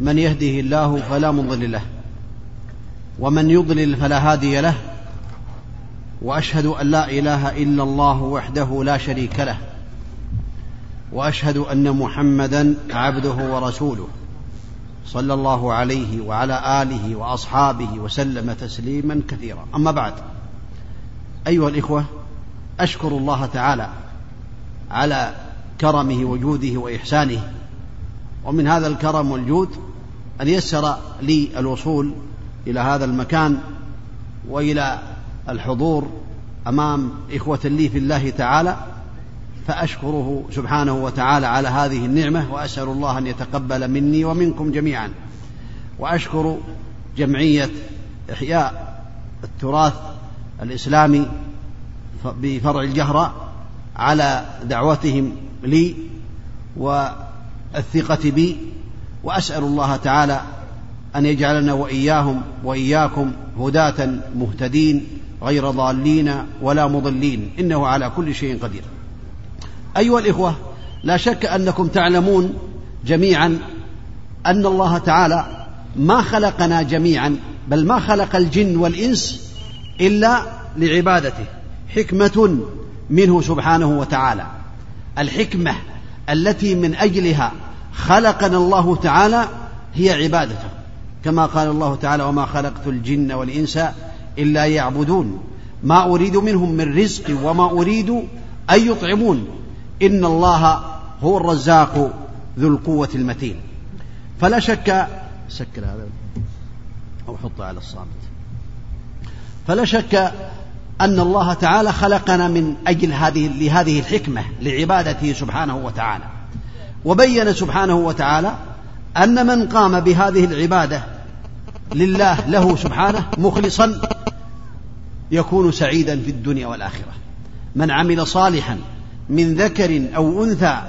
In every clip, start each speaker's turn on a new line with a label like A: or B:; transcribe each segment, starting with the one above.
A: من يهده الله فلا مضل له ومن يضلل فلا هادي له وأشهد أن لا إله إلا الله وحده لا شريك له وأشهد أن محمدا عبده ورسوله صلى الله عليه وعلى آله وأصحابه وسلم تسليما كثيرا. أما بعد أيها الإخوة أشكر الله تعالى على كرمه وجوده وإحسانه ومن هذا الكرم والجود أن يسر لي الوصول إلى هذا المكان وإلى الحضور أمام إخوة لي في الله تعالى فأشكره سبحانه وتعالى على هذه النعمة وأسأل الله أن يتقبل مني ومنكم جميعا. وأشكر جمعية إحياء التراث الإسلامي بفرع الجهرة على دعوتهم لي والثقه بي وأسأل الله تعالى أن يجعلنا وإياهم وإياكم هداة مهتدين غير ضالين ولا مضلين إنه على كل شيء قدير. أيها الإخوة لا شك أنكم تعلمون جميعا أن الله تعالى ما خلقنا جميعا بل ما خلق الجن والإنس إلا لعبادته حكمة منه سبحانه وتعالى. الحكمة التي من أجلها خلقنا الله تعالى هي عبادته. كما قال الله تعالى وما خلقت الجن والإنس إلا يعبدون ما أريد منهم من رزق وما أريد أن يطعمون. إن الله هو الرزاق ذو القوة المتين. فلا شك سكر هذا أو حطه على الصامت. فلا شك أن الله تعالى خلقنا من أجل هذه لهذه الحكمة لعبادته سبحانه وتعالى. وبين سبحانه وتعالى أن من قام بهذه العبادة لله له سبحانه مخلصا يكون سعيدا في الدنيا والآخرة. من عمل صالحا من ذكر أو أنثى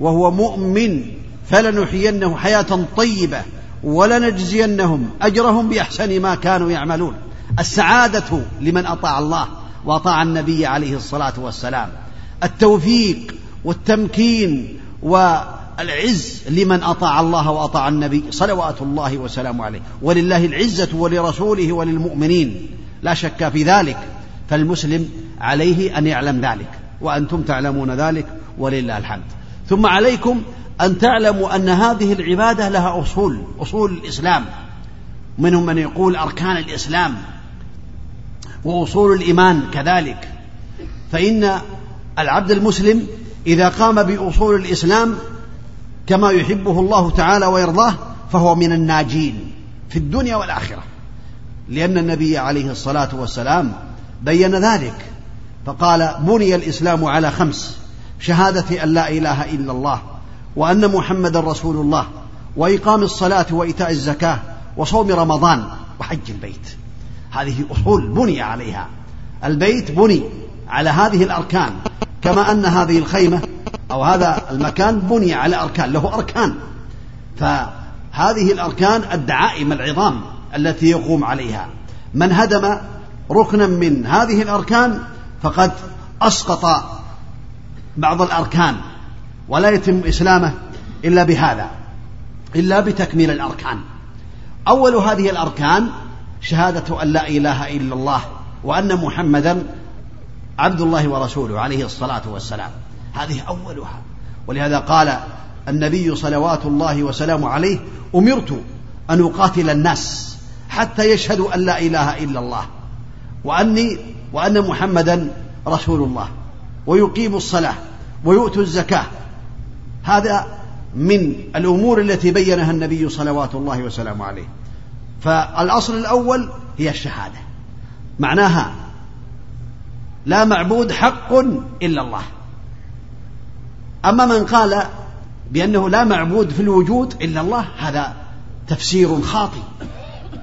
A: وهو مؤمن فلنحيينه حياة طيبة ولنجزينهم أجرهم بأحسن ما كانوا يعملون. السعادة لمن أطاع الله وأطاع النبي عليه الصلاة والسلام. التوفيق والتمكين والعز لمن أطاع الله وأطاع النبي صلوات الله وسلامه عليه. ولله العزة ولرسوله وللمؤمنين. لا شك في ذلك. فالمسلم عليه أن يعلم ذلك. وأنتم تعلمون ذلك ولله الحمد. ثم عليكم أن تعلموا أن هذه العبادة لها أصول. أصول الإسلام. منهم من يقول أركان الإسلام وأصول الإيمان كذلك. فإن العبد المسلم إذا قام بأصول الإسلام كما يحبه الله تعالى ويرضاه فهو من الناجين في الدنيا والآخرة. لأن النبي عليه الصلاة والسلام بين ذلك فقال بني الإسلام على خمس شهادة أن لا إله إلا الله وأن محمدا رسول الله وإقام الصلاة وإيتاء الزكاة وصوم رمضان وحج البيت. هذه أصول بني عليها. البيت بني على هذه الأركان كما أن هذه الخيمة أو هذا المكان بني على أركان له أركان. فهذه الأركان الدعائم العظام التي يقوم عليها. من هدم ركنا من هذه الأركان فقد أسقط بعض الأركان ولا يتم إسلامه إلا بهذا إلا بتكميل الأركان. أول هذه الأركان شهادة أن لا إله إلا الله وأن محمدا عبد الله ورسوله عليه الصلاة والسلام. هذه أولها. ولهذا قال النبي صلوات الله وسلامه عليه أمرت أن أقاتل الناس حتى يشهدوا أن لا إله إلا الله وأني وأن محمدا رسول الله ويقيموا الصلاة ويؤتوا الزكاة. هذا من الأمور التي بينها النبي صلوات الله وسلامه عليه. فالأصل الأول هي الشهادة. معناها لا معبود حق إلا الله. أما من قال بأنه لا معبود في الوجود إلا الله هذا تفسير خاطئ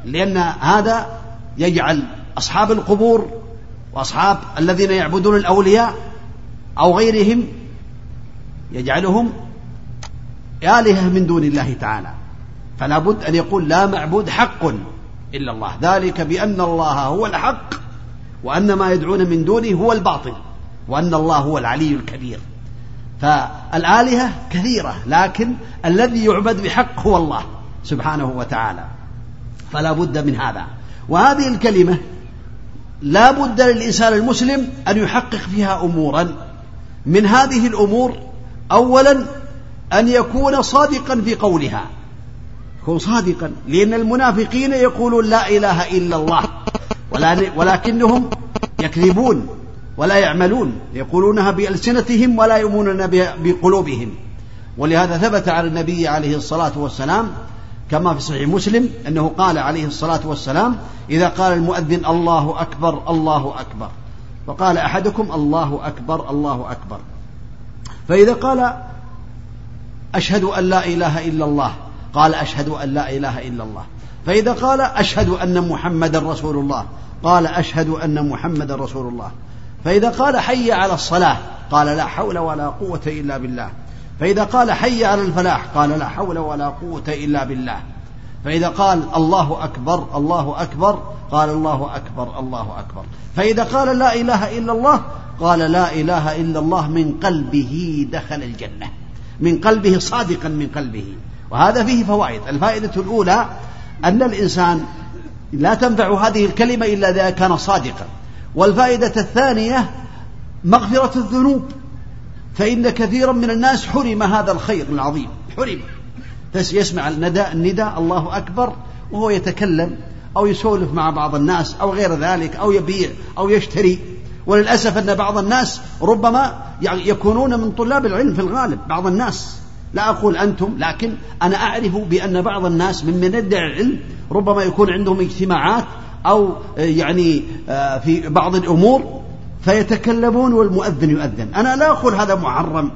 A: لأن هذا يجعل أصحاب القبور وأصحاب الذين يعبدون الأولياء أو غيرهم يجعلهم آلهة من دون الله تعالى. فلا بد أن يقول لا معبود حق إلا الله. ذلك بأن الله هو الحق وأن ما يدعون من دونه هو الباطل وأن الله هو العلي الكبير. فالآلهة كثيرة لكن الذي يعبد بحق هو الله سبحانه وتعالى فلا بد من هذا. وهذه الكلمة لا بد للإنسان المسلم أن يحقق فيها أمورا. من هذه الأمور أولا أن يكون صادقا في قولها. يكون صادقا لأن المنافقين يقولون لا إله إلا الله ولكنهم يكذبون. ولا يعملون يقولونها بألسنتهم ولا يؤمنون بقلوبهم. ولهذا ثبت على النبي عليه الصلاة والسلام كما في صحيح مسلم أنه قال عليه الصلاة والسلام إذا قال المؤذن الله أكبر الله أكبر. وقال أحدكم الله أكبر الله أكبر. فإذا قال أشهد أن لا إله إلا الله. قال أشهد أن لا إله إلا الله. فإذا قال أشهد أن محمدا رسول الله. قال أشهد أن محمدا رسول الله. فإذا قال حي على الصلاة قال لا حول ولا قوة إلا بالله. فإذا قال حي على الفلاح قال لا حول ولا قوة إلا بالله. فإذا قال الله أكبر الله أكبر قال الله أكبر الله أكبر. فإذا قال لا إله إلا الله قال لا إله إلا الله من قلبه دخل الجنة. من قلبه صادقا من قلبه. وهذا فيه فوائد. الفائدة الأولى أن الإنسان لا تنفع هذه الكلمة إلا إذا كان صادقا. والفائدة الثانية مغفرة الذنوب فإن كثيرا من الناس حرم هذا الخير العظيم حرم. يسمع النداء النداء الله أكبر وهو يتكلم أو يسولف مع بعض الناس أو غير ذلك أو يبيع أو يشتري. وللأسف أن بعض الناس ربما يكونون من طلاب العلم في الغالب بعض الناس. لا أقول أنتم لكن أنا أعرف بأن بعض الناس من من يدعي العلم ربما يكون عندهم اجتماعات أو يعني آه، في بعض الأمور فيتكلمون والمؤذن يؤذن. أنا لا أقول هذا محرم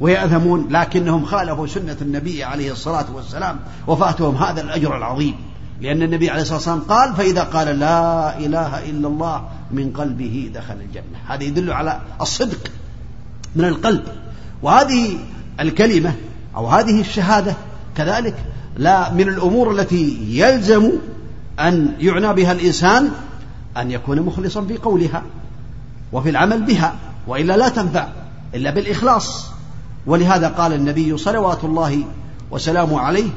A: ويأثمون لكنهم خالفوا سنة النبي عليه الصلاة والسلام وفاتهم هذا الأجر العظيم. لأن النبي عليه الصلاة والسلام قال فإذا قال لا إله إلا الله من قلبه دخل الجنة. هذا يدل على الصدق من القلب. وهذه الكلمة أو هذه الشهادة كذلك لا من الأمور التي يلزم أن يعنى بها الإنسان أن يكون مخلصا في قولها وفي العمل بها وإلا لا تنفع إلا بالإخلاص. ولهذا قال النبي صلوات الله وسلامه عليه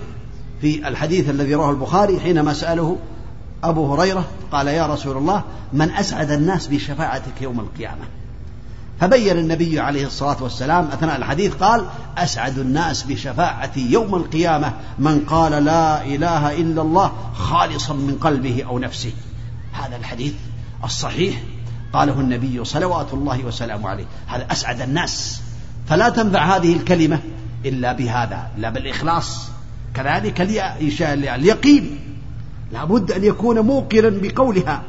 A: في الحديث الذي رواه البخاري حينما سأله أبو هريرة قال يا رسول الله من أسعد الناس بشفاعتك يوم القيامة؟ فبين النبي عليه الصلاة والسلام أثناء الحديث قال أسعد الناس بشفاعتي يوم القيامة من قال لا إله إلا الله خالصا من قلبه أو نفسه. هذا الحديث الصحيح. قاله النبي صلوات الله وسلامه عليه. هذا أسعد الناس. فلا تنفع هذه الكلمة إلا بهذا. إلا بالإخلاص. كذلك اليقين. لا بد أن يكون موقنا بقولها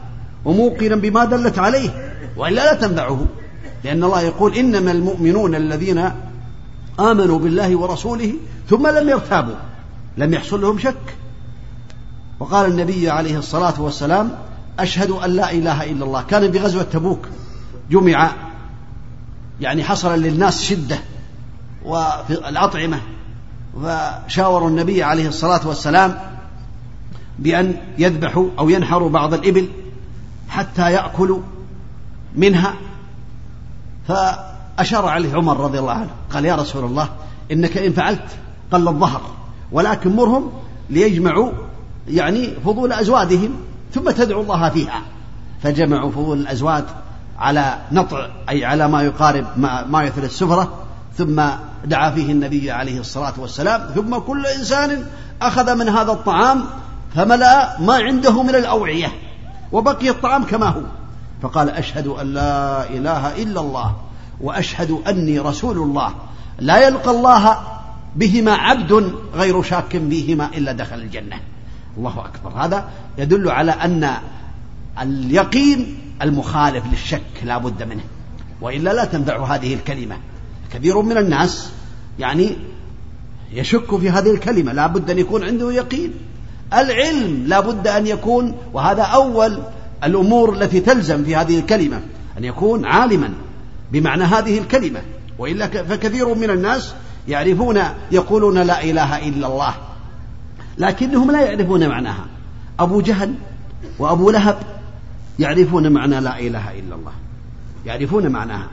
A: وموقنا بما دلت عليه. وإلا لا تنفعه. لأن الله يقول إنما المؤمنون الذين آمنوا بالله ورسوله ثم لم يرتابوا لم يحصل لهم شك. وقال النبي عليه الصلاة والسلام أشهد أن لا إله إلا الله. كان بغزوة تبوك جمع يعني حصل للناس شدة وفي الأطعمة فشاوروا النبي عليه الصلاة والسلام بأن يذبحوا أو ينحروا بعض الإبل حتى يأكلوا منها فأشار عليه عمر رضي الله عنه قال يا رسول الله إنك إن فعلت قل الظهر ولكن مرهم ليجمعوا يعني فضول أزوادهم ثم تدعو الله فيها. فجمعوا فضول الأزواد على نطع أي على ما يقارب ما, ما يثل السفرة ثم دعا فيه النبي عليه الصلاة والسلام ثم كل إنسان أخذ من هذا الطعام فملأ ما عنده من الأوعية وبقي الطعام كما هو. فقال أشهد أن لا إله إلا الله وأشهد أني رسول الله. لا يلقى الله بهما عبد غير شاك فيهما إلا دخل الجنة. الله أكبر. هذا يدل على أن اليقين المخالف للشك لا بد منه. وإلا لا تنفع هذه الكلمة. كثير من الناس يعني يشك في هذه الكلمة. لا بد أن يكون عنده يقين. العلم لا بد أن يكون وهذا أول الأمور التي تلزم في هذه الكلمة أن يكون عالما بمعنى هذه الكلمة. وإلا فكثير من الناس يعرفون يقولون لا إله إلا الله لكنهم لا يعرفون معناها. أبو جهل وأبو لهب يعرفون معنى لا إله إلا الله يعرفون معناها.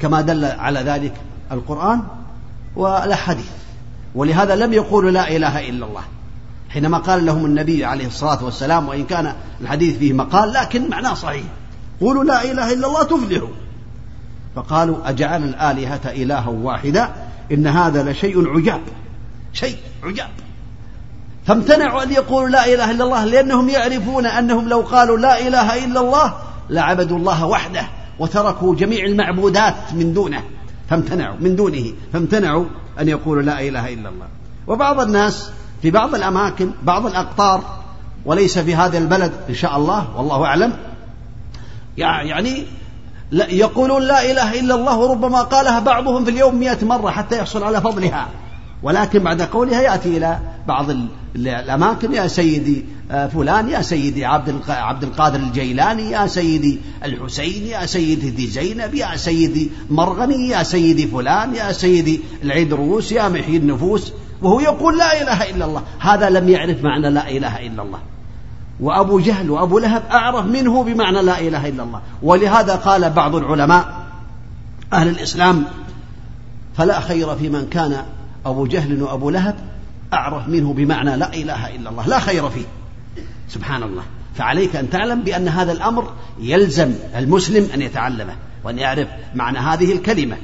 A: كما دل على ذلك القرآن والأحاديث. ولهذا لم يقولوا لا إله إلا الله. حينما قال لهم النبي عليه الصلاة والسلام وإن كان الحديث فيه مقال لكن معناه صحيح. قولوا لا إله إلا الله تفلحوا. فقالوا أجعل الآلهة إلها واحدا؟ إن هذا لشيء عجاب. شيء عجاب. فامتنعوا أن يقولوا لا إله إلا الله لأنهم يعرفون أنهم لو قالوا لا إله إلا الله لعبدوا الله وحده وتركوا جميع المعبودات من دونه. فامتنعوا من دونه. فامتنعوا أن يقولوا لا إله إلا الله. وبعض الناس في بعض الأماكن بعض الأقطار وليس في هذا البلد إن شاء الله والله أعلم. يعني يقولون لا إله إلا الله وربما قالها بعضهم في اليوم مئة مرة حتى يحصل على فضلها. ولكن بعد قولها يأتي إلى بعض الأماكن يا سيدي آه، فلان يا سيدي عبد القادر الجيلاني يا سيدي الحسين يا سيدي زينب يا سيدي مرغني يا سيدي فلان يا سيدي العيدروس يا محيي النفوس. وهو يقول لا إله إلا الله. هذا لم يعرف معنى لا إله إلا الله. وأبو جهل وأبو لهب أعرف منه بمعنى لا إله إلا الله. ولهذا قال بعض العلماء أهل الإسلام فلا خير في من كان أبو جهل وأبو لهب أعرف منه بمعنى لا إله إلا الله. لا خير فيه. سبحان الله. فعليك أن تعلم بأن هذا الأمر يلزم المسلم أن يتعلمه وأن يعرف معنى هذه الكلمة.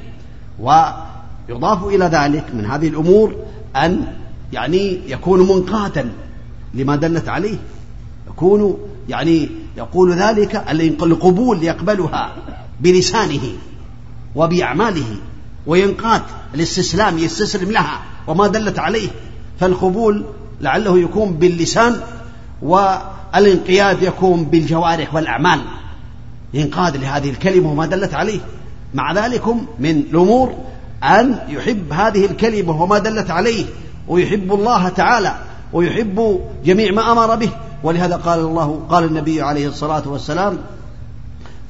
A: ويضاف إلى ذلك من هذه الأمور أن يعني يكون منقادا لما دلت عليه. يكون يعني يقول ذلك القبول يقبلها بلسانه وبأعماله وينقاد الاستسلام يستسلم لها وما دلت عليه. فالقبول لعله يكون باللسان والانقياد يكون بالجوارح والأعمال. ينقاد لهذه الكلمة وما دلت عليه. مع ذلك من الأمور أن يحب هذه الكلمة وما دلت عليه ويحب الله تعالى ويحب جميع ما أمر به. ولهذا قال الله قال النبي عليه الصلاة والسلام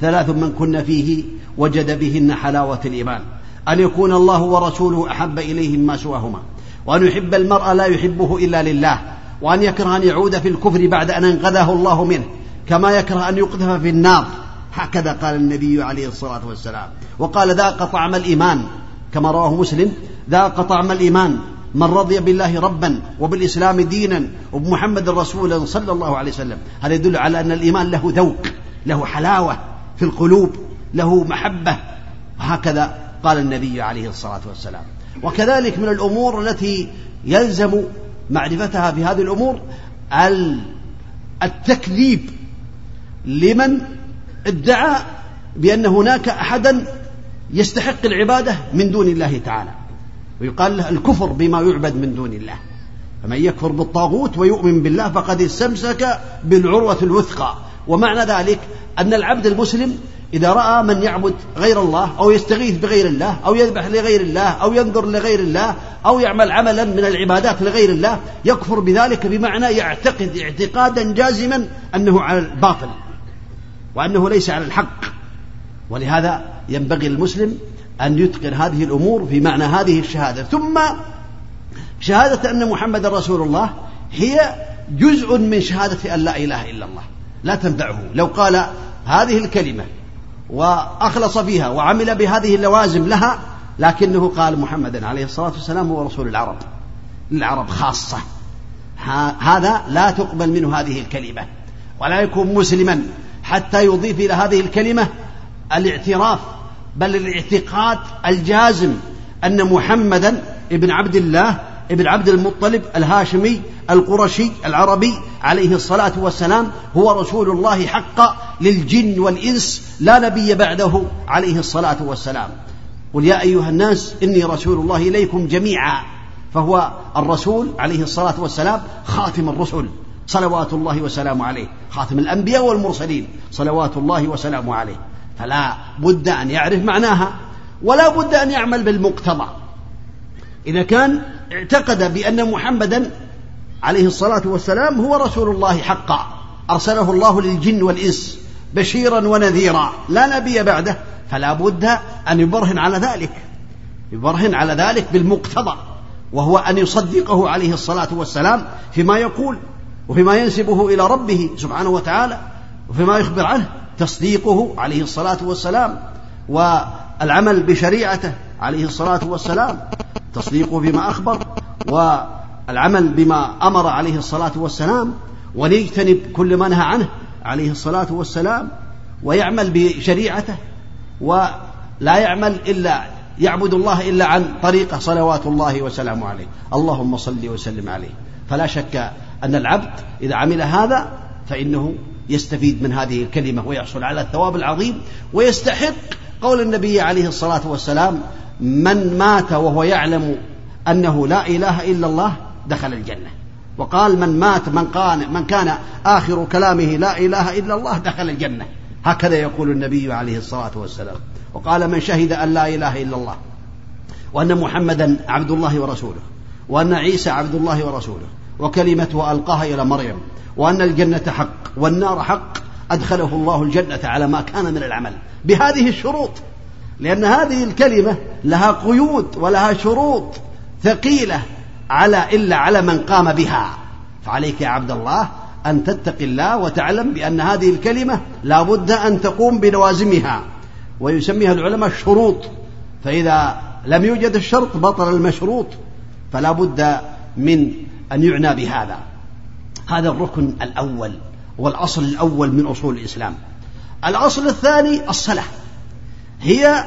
A: ثلاث من كن فيه وجد بهن حلاوة الإيمان. أن يكون الله ورسوله أحب إليه مما سواهما. وأن يحب المرء لا يحبه إلا لله. وأن يكره أن يعود في الكفر بعد أن أنقذه الله منه. كما يكره أن يقذف في النار. هكذا قال النبي عليه الصلاة والسلام. وقال ذاق طعم الإيمان. كما رواه مسلم ذاق طعم الإيمان من رضي بالله ربا وبالإسلام دينا وبمحمد رسولا صلى الله عليه وسلم. هذا يدل على أن الإيمان له ذوق له حلاوة في القلوب له محبة. هكذا قال النبي عليه الصلاة والسلام. وكذلك من الأمور التي يلزم معرفتها في هذه الأمور التكذيب لمن ادعى بأن هناك أحدا يستحق العبادة من دون الله تعالى. ويقال له الكفر بما يعبد من دون الله. فمن يكفر بالطاغوت ويؤمن بالله فقد استمسك بالعروة الوثقى. ومعنى ذلك أن العبد المسلم إذا رأى من يعبد غير الله أو يستغيث بغير الله أو يذبح لغير الله أو ينظر لغير الله أو يعمل عملا من العبادات لغير الله يكفر بذلك بمعنى يعتقد اعتقادا جازما أنه على الباطل وأنه ليس على الحق. ولهذا ينبغي المسلم أن يتقن هذه الأمور في معنى هذه الشهادة. ثم شهادة أن محمد رسول الله هي جزء من شهادة أن لا إله إلا الله. لا تنفعه. لو قال هذه الكلمة وأخلص فيها وعمل بهذه اللوازم لها لكنه قال محمد عليه الصلاة والسلام هو رسول العرب العرب خاصة. هذا لا تقبل منه هذه الكلمة ولا يكون مسلما حتى يضيف إلى هذه الكلمة الاعتراف بل الاعتقاد الجازم أن محمدا ابن عبد الله ابن عبد المطلب الهاشمي القرشي العربي عليه الصلاة والسلام هو رسول الله حقا للجن والإنس لا نبي بعده عليه الصلاة والسلام. قل يا أيها الناس إني رسول الله إليكم جميعا. فهو الرسول عليه الصلاة والسلام خاتم الرسل صلوات الله وسلامه عليه خاتم الأنبياء والمرسلين صلوات الله وسلامه عليه. فلا بد أن يعرف معناها ولا بد أن يعمل بالمقتضى. إذا كان اعتقد بأن محمدا عليه الصلاة والسلام هو رسول الله حقا أرسله الله للجن والإنس بشيرا ونذيرا لا نبي بعده فلا بد أن يبرهن على ذلك يبرهن على ذلك بالمقتضى وهو أن يصدقه عليه الصلاة والسلام فيما يقول وفيما ينسبه إلى ربه سبحانه وتعالى وفيما يخبر عنه. تصديقه عليه الصلاة والسلام والعمل بشريعته عليه الصلاة والسلام تصديقه فيما أخبر العمل بما أمر عليه الصلاة والسلام وليجتنب كل ما نهى عنه عليه الصلاة والسلام ويعمل بشريعته ولا يعمل إلا يعبد الله إلا عن طريقة صلوات الله وسلامه عليه. اللهم صل وسلم عليه. فلا شك أن العبد إذا عمل هذا فإنه يستفيد من هذه الكلمة ويحصل على الثواب العظيم ويستحق قول النبي عليه الصلاة والسلام من مات وهو يعلم أنه لا إله إلا الله دخل الجنة. وقال من مات من كان من كان آخر كلامه لا إله إلا الله دخل الجنة. هكذا يقول النبي عليه الصلاة والسلام. وقال من شهد أن لا إله إلا الله وأن محمدا عبد الله ورسوله وأن عيسى عبد الله ورسوله وكلمته ألقاها إلى مريم وأن الجنة حق والنار حق أدخله الله الجنة على ما كان من العمل. بهذه الشروط. لأن هذه الكلمة لها قيود ولها شروط ثقيلة على إلا على من قام بها. فعليك يا عبد الله أن تتقي الله وتعلم بأن هذه الكلمة لا بد أن تقوم بلوازمها. ويسميها العلماء الشروط. فإذا لم يوجد الشرط بطل المشروط. فلا بد من أن يعنى بهذا. هذا الركن الأول والأصل الأول من أصول الإسلام. الأصل الثاني الصلاة. هي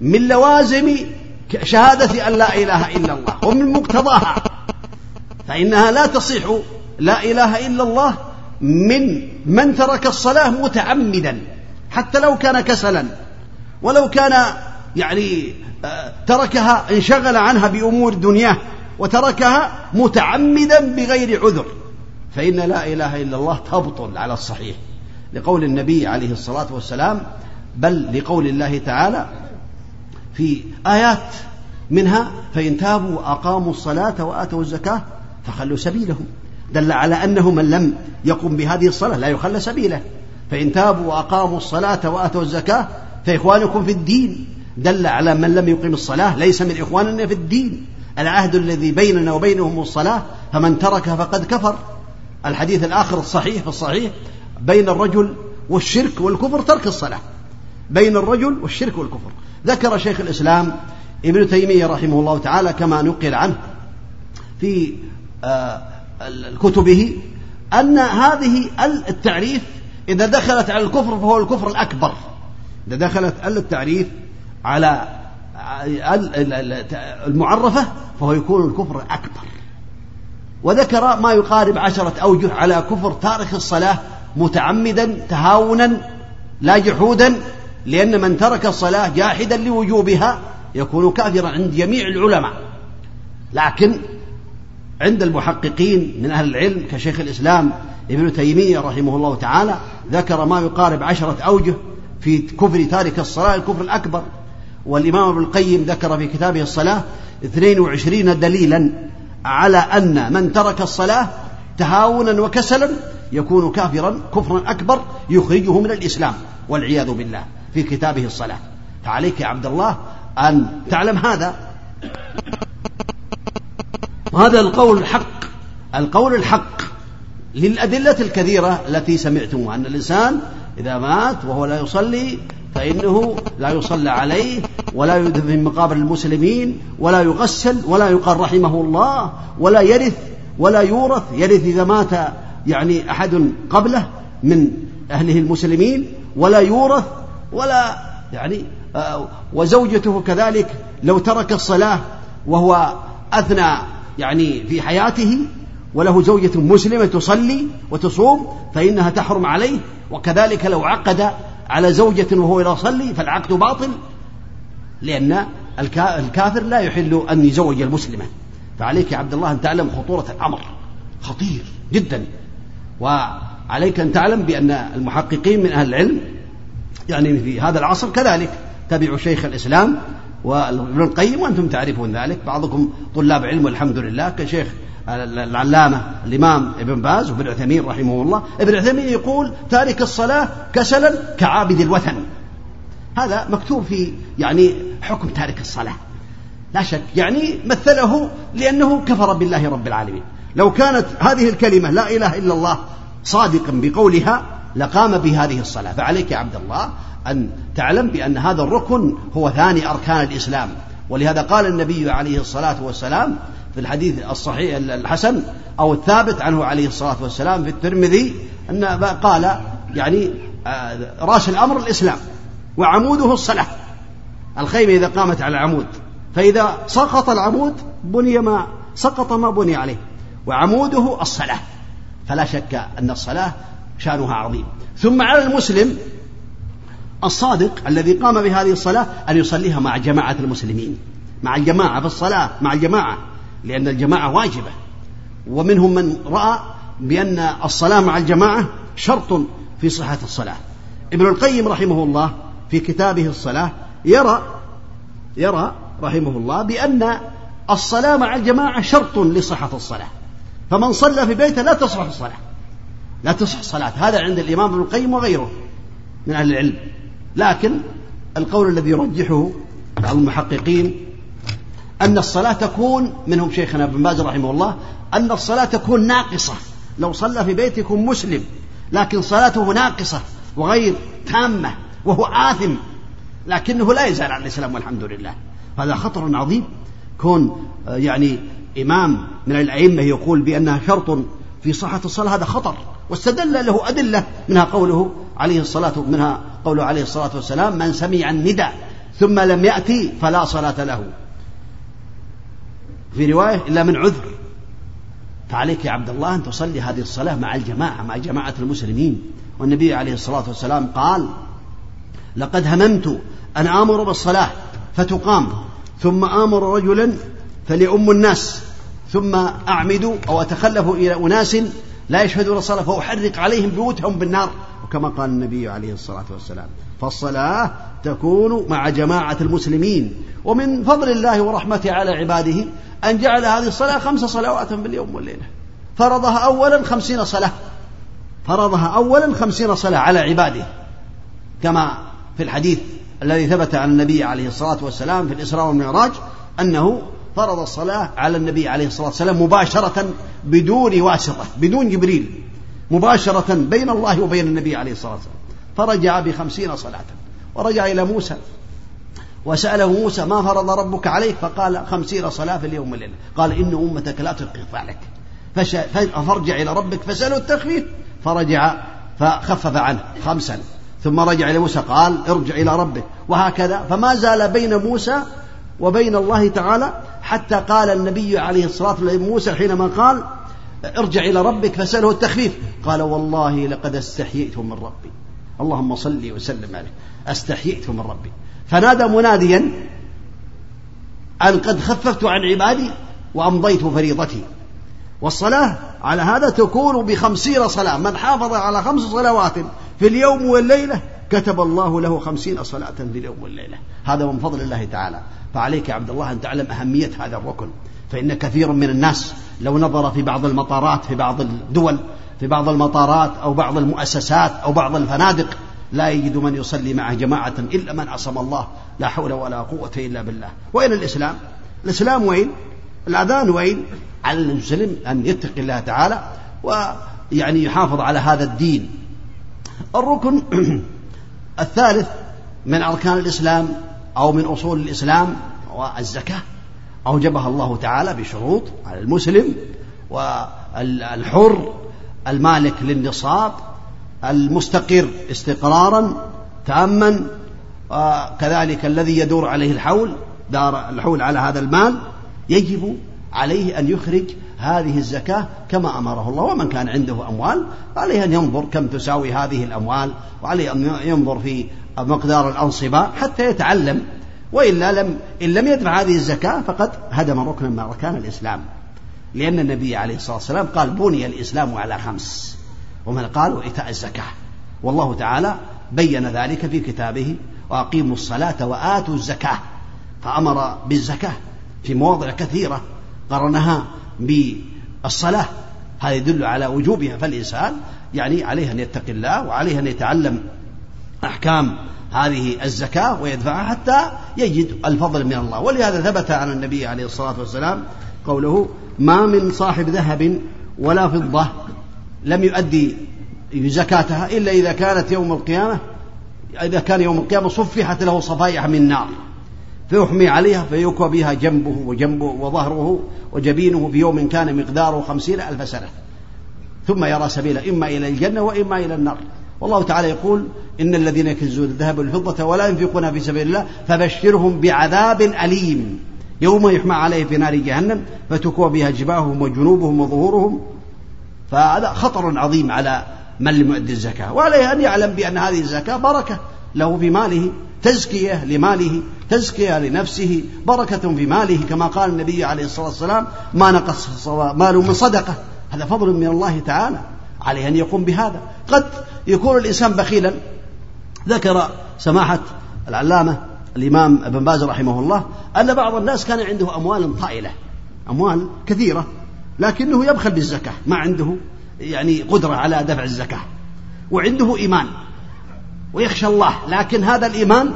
A: من لوازم شهادة أن لا إله إلا الله ومن مقتضاها. فإنها لا تصح لا إله إلا الله من من ترك الصلاة متعمدا حتى لو كان كسلا ولو كان يعني آه، تركها انشغل عنها بأمور دنياه وتركها متعمدا بغير عذر. فإن لا إله إلا الله تبطل على الصحيح. لقول النبي عليه الصلاة والسلام بل لقول الله تعالى في آيات منها فإن تابوا وأقاموا الصلاة وآتوا الزكاة فخلوا سبيلهم. دل على أنه من لم يقم بهذه الصلاة لا يخل سبيله. فإن تابوا وأقاموا الصلاة وآتوا الزكاة فإخوانكم في الدين. دل على من لم يقم الصلاة ليس من إخواننا في الدين. العهد الذي بيننا وبينهم الصلاة فمن تركها فقد كفر. الحديث الآخر الصحيح الصحيح بين الرجل والشرك والكفر ترك الصلاة. بين الرجل والشرك والكفر. ذكر شيخ الإسلام ابن تيمية رحمه الله تعالى كما نقل عنه في آه، كتبه أن هذه التعريف إذا دخلت على الكفر فهو الكفر الأكبر. إذا دخلت التعريف على المعرفة فهو يكون الكفر الأكبر. وذكر ما يقارب عشرة أوجه على كفر تارك الصلاة متعمدا تهاونا لا جحودا لأن من ترك الصلاة جاحدا لوجوبها يكون كافرا عند جميع العلماء. لكن عند المحققين من أهل العلم كشيخ الإسلام ابن تيمية رحمه الله تعالى ذكر ما يقارب عشرة أوجه في كفر تارك الصلاة الكفر الأكبر. والإمام ابن القيم ذكر في كتابه الصلاة 22 دليلا. على أن من ترك الصلاة تهاونا وكسلا يكون كافرا كفرا أكبر يخرجه من الإسلام والعياذ بالله في كتابه الصلاة. فعليك يا عبد الله أن تعلم هذا. وهذا القول الحق القول الحق للأدلة الكثيرة التي سمعتموها أن الإنسان إذا مات وهو لا يصلي فإنه لا يصلى عليه ولا يدفن في مقابر المسلمين ولا يغسل ولا يقال رحمه الله ولا يرث ولا يورث يرث إذا مات يعني أحد قبله من أهله المسلمين ولا يورث ولا يعني آه، وزوجته كذلك لو ترك الصلاة وهو أثنى يعني في حياته وله زوجة مسلمة تصلي وتصوم فإنها تحرم عليه وكذلك لو عقد على زوجة وهو يصلي فالعقد باطل لأن الكافر لا يحل أن يزوج المسلمة. فعليك يا عبد الله أن تعلم خطورة الأمر. خطير جدا. وعليك أن تعلم بأن المحققين من أهل العلم يعني في هذا العصر كذلك تبعوا شيخ الإسلام وابن القيم وأنتم تعرفون ذلك. بعضكم طلاب علم والحمد لله كشيخ العلامة الإمام ابن باز وابن عثيمين رحمه الله. ابن عثيمين يقول تارك الصلاة كسلا كعابد الوثن. هذا مكتوب في يعني حكم تارك الصلاة. لا شك يعني مثله لأنه كفر بالله رب العالمين. لو كانت هذه الكلمة لا إله إلا الله صادقا بقولها لقام بهذه الصلاة. فعليك يا عبد الله أن تعلم بأن هذا الركن هو ثاني أركان الإسلام. ولهذا قال النبي عليه الصلاة والسلام في الحديث الصحيح الحسن أو الثابت عنه عليه الصلاة والسلام في الترمذي أن قال يعني آه، رأس الأمر الإسلام وعموده الصلاة. الخيمة إذا قامت على العمود فإذا سقط العمود بني ما سقط ما بني عليه وعموده الصلاة. فلا شك أن الصلاة شأنها عظيم. ثم على المسلم الصادق الذي قام بهذه الصلاة أن يصليها مع جماعة المسلمين مع الجماعة في الصلاة مع الجماعة. لأن الجماعة واجبة. ومنهم من رأى بأن الصلاة مع الجماعة شرط في صحة الصلاة. ابن القيم رحمه الله في كتابه الصلاة يرى يرى رحمه الله بأن الصلاة مع الجماعة شرط لصحة الصلاة. فمن صلى في بيته لا تصح الصلاة. لا تصح الصلاة هذا عند الإمام ابن القيم وغيره من أهل العلم. لكن القول الذي يرجحه بعض المحققين أن الصلاة تكون منهم شيخنا ابن باز رحمه الله أن الصلاة تكون ناقصة. لو صلى في بيتكم مسلم لكن صلاته ناقصة وغير تامة وهو آثم لكنه لا يزال على الإسلام والحمد لله. هذا خطر عظيم. كون آه، يعني إمام من الأئمة يقول بأنها شرط في صحة الصلاة هذا خطر. واستدل له أدلة منها قوله عليه الصلاة منها قوله عليه الصلاة والسلام من سمع النداء ثم لم يأتي فلا صلاة له. في رواية إلا من عذر. فعليك يا عبد الله أن تصلي هذه الصلاة مع الجماعة مع جماعة المسلمين. والنبي عليه الصلاة والسلام قال لقد هممت أن آمر بالصلاة فتقام ثم آمر رجلا فليؤم الناس ثم أعمد أو أتخلف إلى أناس لا يشهدون الصلاة فأحرق عليهم بيوتهم بالنار. وكما قال النبي عليه الصلاة والسلام فالصلاة تكون مع جماعة المسلمين ومن فضل الله ورحمته على عباده أن جعل هذه الصلاة خمس صلوات باليوم والليلة. فرضها أولا خمسين صلاة. فرضها أولا خمسين صلاة على عباده. كما في الحديث الذي ثبت عن النبي عليه الصلاة والسلام في الإسراء والمعراج أنه فرض الصلاة على النبي عليه الصلاة والسلام مباشرة بدون واسطة بدون جبريل. مباشرة بين الله وبين النبي عليه الصلاة والسلام. فرجع بخمسين صلاة. ورجع إلى موسى. وسأله موسى ما فرض ربك عليك؟ فقال خمسين صلاة في اليوم والليلة. قال إن أمتك لا تلقي فعلك فارجع إلى ربك فسأله التخفيف. فرجع فخفف عنه خمسا. ثم رجع إلى موسى قال ارجع إلى ربك. وهكذا. فما زال بين موسى وبين الله تعالى حتى قال النبي عليه الصلاة والسلام موسى حينما قال ارجع إلى ربك فسأله التخفيف. قال والله لقد استحييت من ربي. اللهم صل وسلم عليه. استحييت من ربي. فنادى مناديا أن قد خففت عن عبادي وأمضيت فريضتي. والصلاة على هذا تكون بخمسين صلاة. من حافظ على خمس صلوات في اليوم والليلة كتب الله له خمسين صلاة في اليوم والليلة. هذا من فضل الله تعالى. فعليك يا عبد الله أن تعلم أهمية هذا الركن. فإن كثير من الناس لو نظر في بعض المطارات في بعض الدول في بعض المطارات أو بعض المؤسسات أو بعض الفنادق لا يجد من يصلي معه جماعة إلا من عصم الله لا حول ولا قوة إلا بالله. وين الإسلام؟ الإسلام وين؟ الأذان وين؟ على المسلم أن يتقي الله تعالى ويعني يحافظ على هذا الدين. الركن الثالث من أركان الإسلام أو من أصول الإسلام والزكاة أوجبها الله تعالى بشروط على المسلم والحر المالك للنصاب المستقر استقرارا تاما وكذلك الذي يدور عليه الحول دار الحول على هذا المال يجب عليه أن يخرج هذه الزكاة كما أمره الله. ومن كان عنده أموال عليه أن ينظر كم تساوي هذه الأموال وعليه أن ينظر في مقدار الأنصبة حتى يتعلم وإلا لم إن لم يدفع هذه الزكاة فقد هدم ركنا من أركان الإسلام. لأن النبي عليه الصلاة والسلام قال بني الإسلام على خمس. ومن قال؟ إيتاء الزكاة. والله تعالى بين ذلك في كتابه وأقيموا الصلاة وآتوا الزكاة. فأمر بالزكاة في مواضع كثيرة قرنها بالصلاة. هذا يدل على وجوبها. فالإنسان يعني عليه أن يتقي الله وعليه أن يتعلم أحكام هذه الزكاة ويدفعها حتى يجد الفضل من الله. ولهذا ثبت عن النبي عليه الصلاة والسلام قوله ما من صاحب ذهب ولا فضة لم يؤدي زكاتها إلا إذا كانت يوم القيامة إذا كان يوم القيامة صفحت له صفائح من نار فيحمي عليها فيكوى بها جنبه وجنبه وظهره وجبينه في يوم كان مقداره خمسين ألف سنة. ثم يرى سبيلا إما إلى الجنة وإما إلى النار. والله تعالى يقول إن الذين يكنزون الذهب والفضة ولا ينفقونها في سبيل الله فبشرهم بعذاب أليم يوم يحمى عليه في نار جهنم فتكوى بها جباههم وجنوبهم وظهورهم فهذا خطر عظيم على من لم يؤدي الزكاة وعليه أن يعلم بأن هذه الزكاة بركة له في ماله تزكية لماله تزكية لنفسه بركة في ماله كما قال النبي عليه الصلاة والسلام ما نقص مال من صدقة. هذا فضل من الله تعالى. عليه أن يقوم بهذا. قد يكون الإنسان بخيلا. ذكر سماحة العلامة الإمام ابن باز رحمه الله أن بعض الناس كان عنده أموال طائلة أموال كثيرة لكنه يبخل بالزكاة ما عنده يعني قدرة على دفع الزكاة وعنده إيمان ويخشى الله لكن هذا الإيمان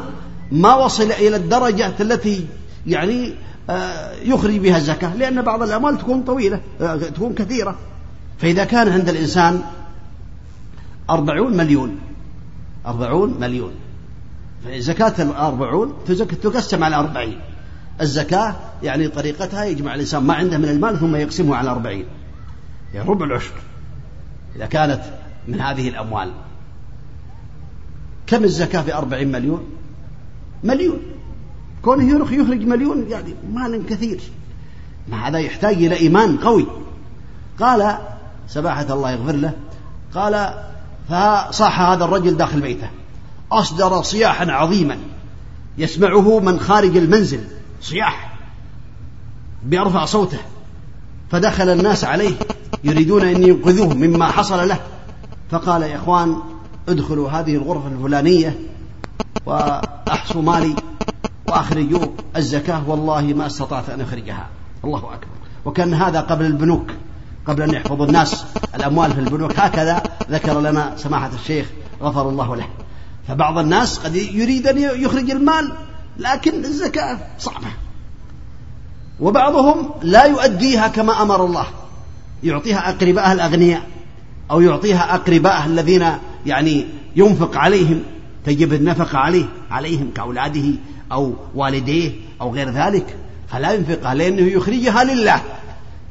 A: ما وصل إلى الدرجة التي يعني آه، يخرج بها الزكاة لأن بعض الأموال تكون طويلة آه، تكون كثيرة. فإذا كان عند الإنسان أربعون مليون أربعون مليون. زكاة الأربعون تقسم على أربعين. الزكاة يعني طريقتها يجمع الإنسان ما عنده من المال ثم يقسمه على أربعين. يعني ربع العشر إذا كانت من هذه الأموال. كم الزكاة في أربعين مليون؟ مليون. كونه يخرج مليون يعني مال كثير. ما هذا يحتاج إلى إيمان قوي. قال سباحة الله يغفر له. قال فصاح هذا الرجل داخل بيته. أصدر صياحا عظيما يسمعه من خارج المنزل. صياح بأرفع صوته. فدخل الناس عليه يريدون أن ينقذوه مما حصل له. فقال يا إخوان ادخلوا هذه الغرفة الفلانية وأحصوا مالي وأخرجوا الزكاة. والله ما استطعت أن أخرجها. الله أكبر. وكان هذا قبل البنوك. قبل أن يحفظ الناس الأموال في البنوك هكذا ذكر لنا سماحة الشيخ غفر الله له. فبعض الناس قد يريد أن يخرج المال لكن الزكاة صعبة. وبعضهم لا يؤديها كما أمر الله. يعطيها أقربائه الأغنياء أو يعطيها أقربائه الذين يعني ينفق عليهم تجب النفقة عليه عليهم كأولاده أو والديه أو غير ذلك. فلا ينفقها لأنه يخرجها لله.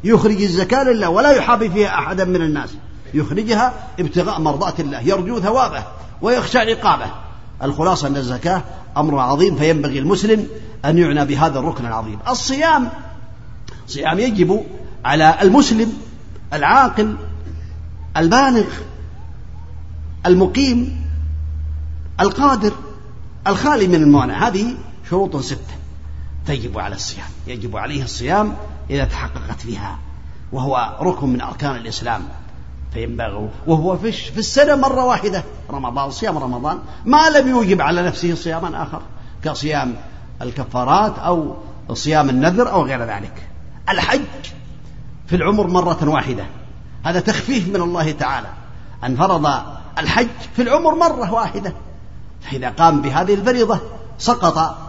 A: يخرج الزكاة لله ولا يحابي فيها أحدا من الناس. يخرجها ابتغاء مرضاة الله يرجو ثوابه ويخشى عقابه. الخلاصة أن الزكاة أمر عظيم فينبغي المسلم أن يعنى بهذا الركن العظيم. الصيام صيام يجب على المسلم العاقل البالغ المقيم القادر الخالي من الموانع هذه شروط ستة. تجب على الصيام. يجب عليه الصيام إذا تحققت فيها وهو ركن من أركان الإسلام. فينبغي. وهو في في السنة مرة واحدة. رمضان صيام رمضان. ما لم يوجب على نفسه صياما آخر. كصيام الكفارات أو صيام النذر أو غير ذلك. الحج في العمر مرة واحدة. هذا تخفيف من الله تعالى. أن فرض الحج في العمر مرة واحدة. فإذا قام بهذه الفريضة سقط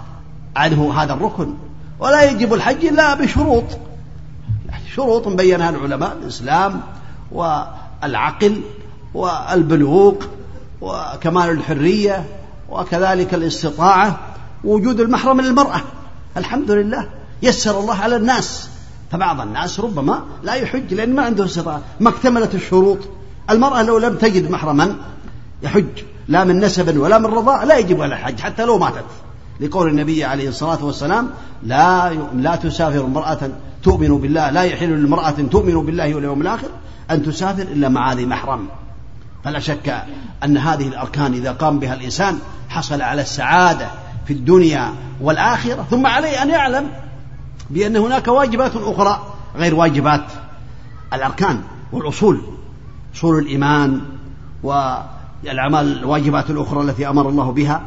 A: عنه هذا الركن. ولا يجب الحج إلا بشروط. شروط بينها العلماء الإسلام والعقل والبلوغ وكمال الحرية وكذلك الاستطاعة وجود المحرم للمرأة. الحمد لله. يسر الله على الناس. فبعض الناس ربما لا يحج لأن ما عنده استطاعة. ما اكتملت الشروط. المرأة لو لم تجد محرما يحج. لا من نسب ولا من رضاء لا يجب على الحج حتى لو ماتت. لقول النبي عليه الصلاة والسلام لا لا تسافر امرأة تؤمن بالله لا يحل لامرأة تؤمن بالله واليوم الآخر أن تسافر إلا مع ذي محرم. فلا شك أن هذه الأركان إذا قام بها الإنسان حصل على السعادة في الدنيا والآخرة ثم عليه أن يعلم بأن هناك واجبات أخرى غير واجبات الأركان والأصول. أصول الإيمان والأعمال الواجبات الأخرى التي أمر الله بها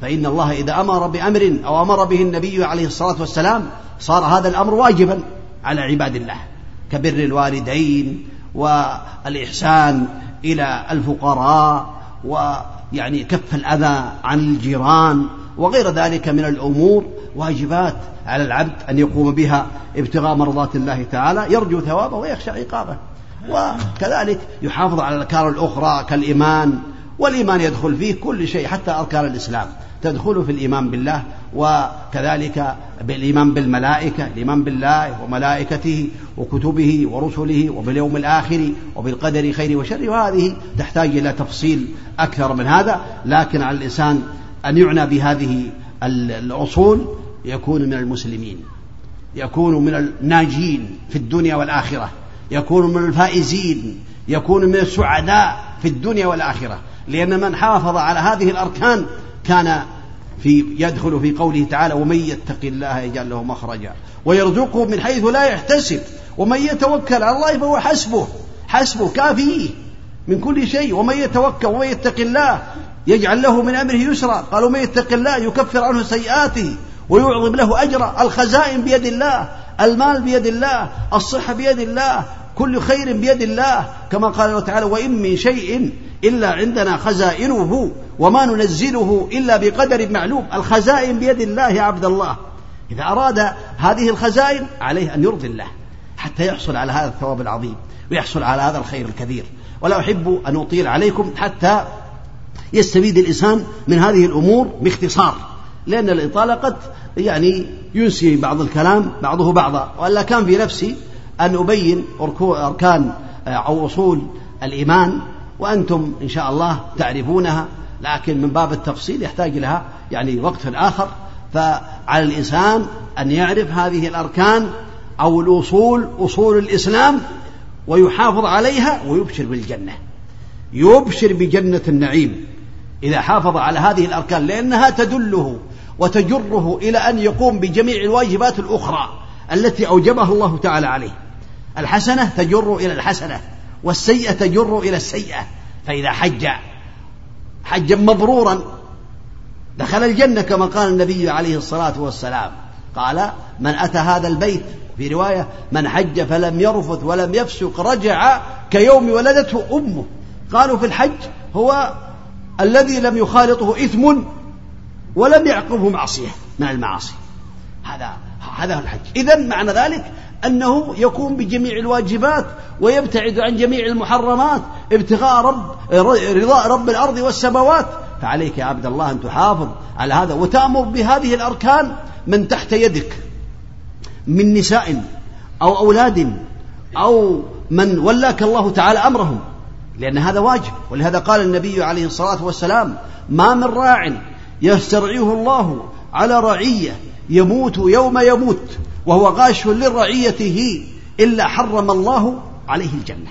A: فإن الله إذا أمر بأمر أو أمر به النبي عليه الصلاة والسلام صار هذا الأمر واجبا على عباد الله كبر الوالدين والإحسان إلى الفقراء ويعني كف الأذى عن الجيران وغير ذلك من الأمور واجبات على العبد أن يقوم بها ابتغاء مرضات الله تعالى يرجو ثوابه ويخشى عقابه. وكذلك يحافظ على الأركان الأخرى كالإيمان والإيمان يدخل فيه كل شيء حتى أركان الإسلام. تدخل في الإيمان بالله وكذلك بالإيمان بالملائكة الإيمان بالله وملائكته وكتبه ورسله وباليوم الآخر وبالقدر خير وشر. وهذه تحتاج إلى تفصيل أكثر من هذا لكن على الإنسان أن يعنى بهذه الأصول يكون من المسلمين يكون من الناجين في الدنيا والآخرة يكون من الفائزين يكون من السعداء في الدنيا والآخرة. لأن من حافظ على هذه الأركان كان في يدخل في قوله تعالى ومن يتق الله يجعل له مخرجا ويرزقه من حيث لا يحتسب ومن يتوكل على الله فهو حسبه حسبه كافيه من كل شيء. ومن يتوكل ومن يتق الله يجعل له من أمره يسرا. قال ومن يتق الله يكفر عنه سيئاته ويعظم له أجرا. الخزائن بيد الله المال بيد الله الصحة بيد الله كل خير بيد الله. كما قال تعالى وإن من شيء إلا عندنا خزائنه وما ننزله إلا بقدر معلوم. الخزائن بيد الله عبد الله. إذا أراد هذه الخزائن عليه أن يرضي الله حتى يحصل على هذا الثواب العظيم ويحصل على هذا الخير الكثير ولا أحب أن أطيل عليكم حتى يستفيد الإنسان من هذه الأمور باختصار لأن الإطالة قد يعني ينسي بعض الكلام بعضه بعضا. وإلا كان في نفسي أن أبين أركان أو أصول الإيمان وأنتم إن شاء الله تعرفونها لكن من باب التفصيل يحتاج لها يعني وقت آخر. فعلى الإنسان أن يعرف هذه الأركان أو الأصول أصول الإسلام ويحافظ عليها ويبشر بالجنة. يبشر بجنة النعيم. إذا حافظ على هذه الأركان لأنها تدله وتجره إلى أن يقوم بجميع الواجبات الأخرى التي أوجبها الله تعالى عليه. الحسنة تجر إلى الحسنة. والسيئة تجر إلى السيئة فإذا حج حجا مبرورا دخل الجنة كما قال النبي عليه الصلاة والسلام. قال من أتى هذا البيت؟ في رواية من حج فلم يرفث ولم يفسق رجع كيوم ولدته أمه. قالوا في الحج هو الذي لم يخالطه إثم ولم يعقبه معصية من المعاصي. هذا هذا هو الحج. إذا معنى ذلك أنه يقوم بجميع الواجبات ويبتعد عن جميع المحرمات ابتغاء رب رضاء رب الأرض والسماوات. فعليك يا عبد الله أن تحافظ على هذا وتأمر بهذه الأركان من تحت يدك من نساء أو أولاد أو من ولاك الله تعالى أمرهم لأن هذا واجب. ولهذا قال النبي عليه الصلاة والسلام ما من راع يسترعيه الله على رعية يموت يوم يموت. وهو غاش لرعيته إلا حرم الله عليه الجنة.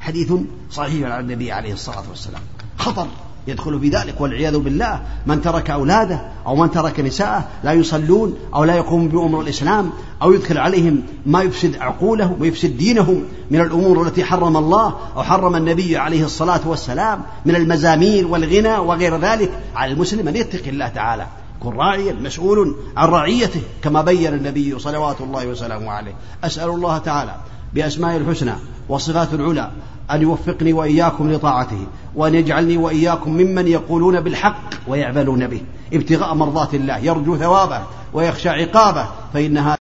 A: حديث صحيح عن النبي عليه الصلاة والسلام. خطر يدخل في ذلك والعياذ بالله. من ترك أولاده أو من ترك نساءه لا يصلون أو لا يقوم بأمر الإسلام أو يدخل عليهم ما يفسد عقولهم ويفسد دينهم من الأمور التي حرم الله أو حرم النبي عليه الصلاة والسلام من المزامير والغنى وغير ذلك. على المسلم أن يتقي الله تعالى. كن راعيا مسؤول عن رعيته كما بين النبي صلوات الله وسلامه عليه. أسأل الله تعالى بأسماء الحسنى وصفات العلى أن يوفقني وإياكم لطاعته وأن يجعلني وإياكم ممن يقولون بالحق ويعملون به. ابتغاء مرضات الله يرجو ثوابه ويخشى عقابه فإنها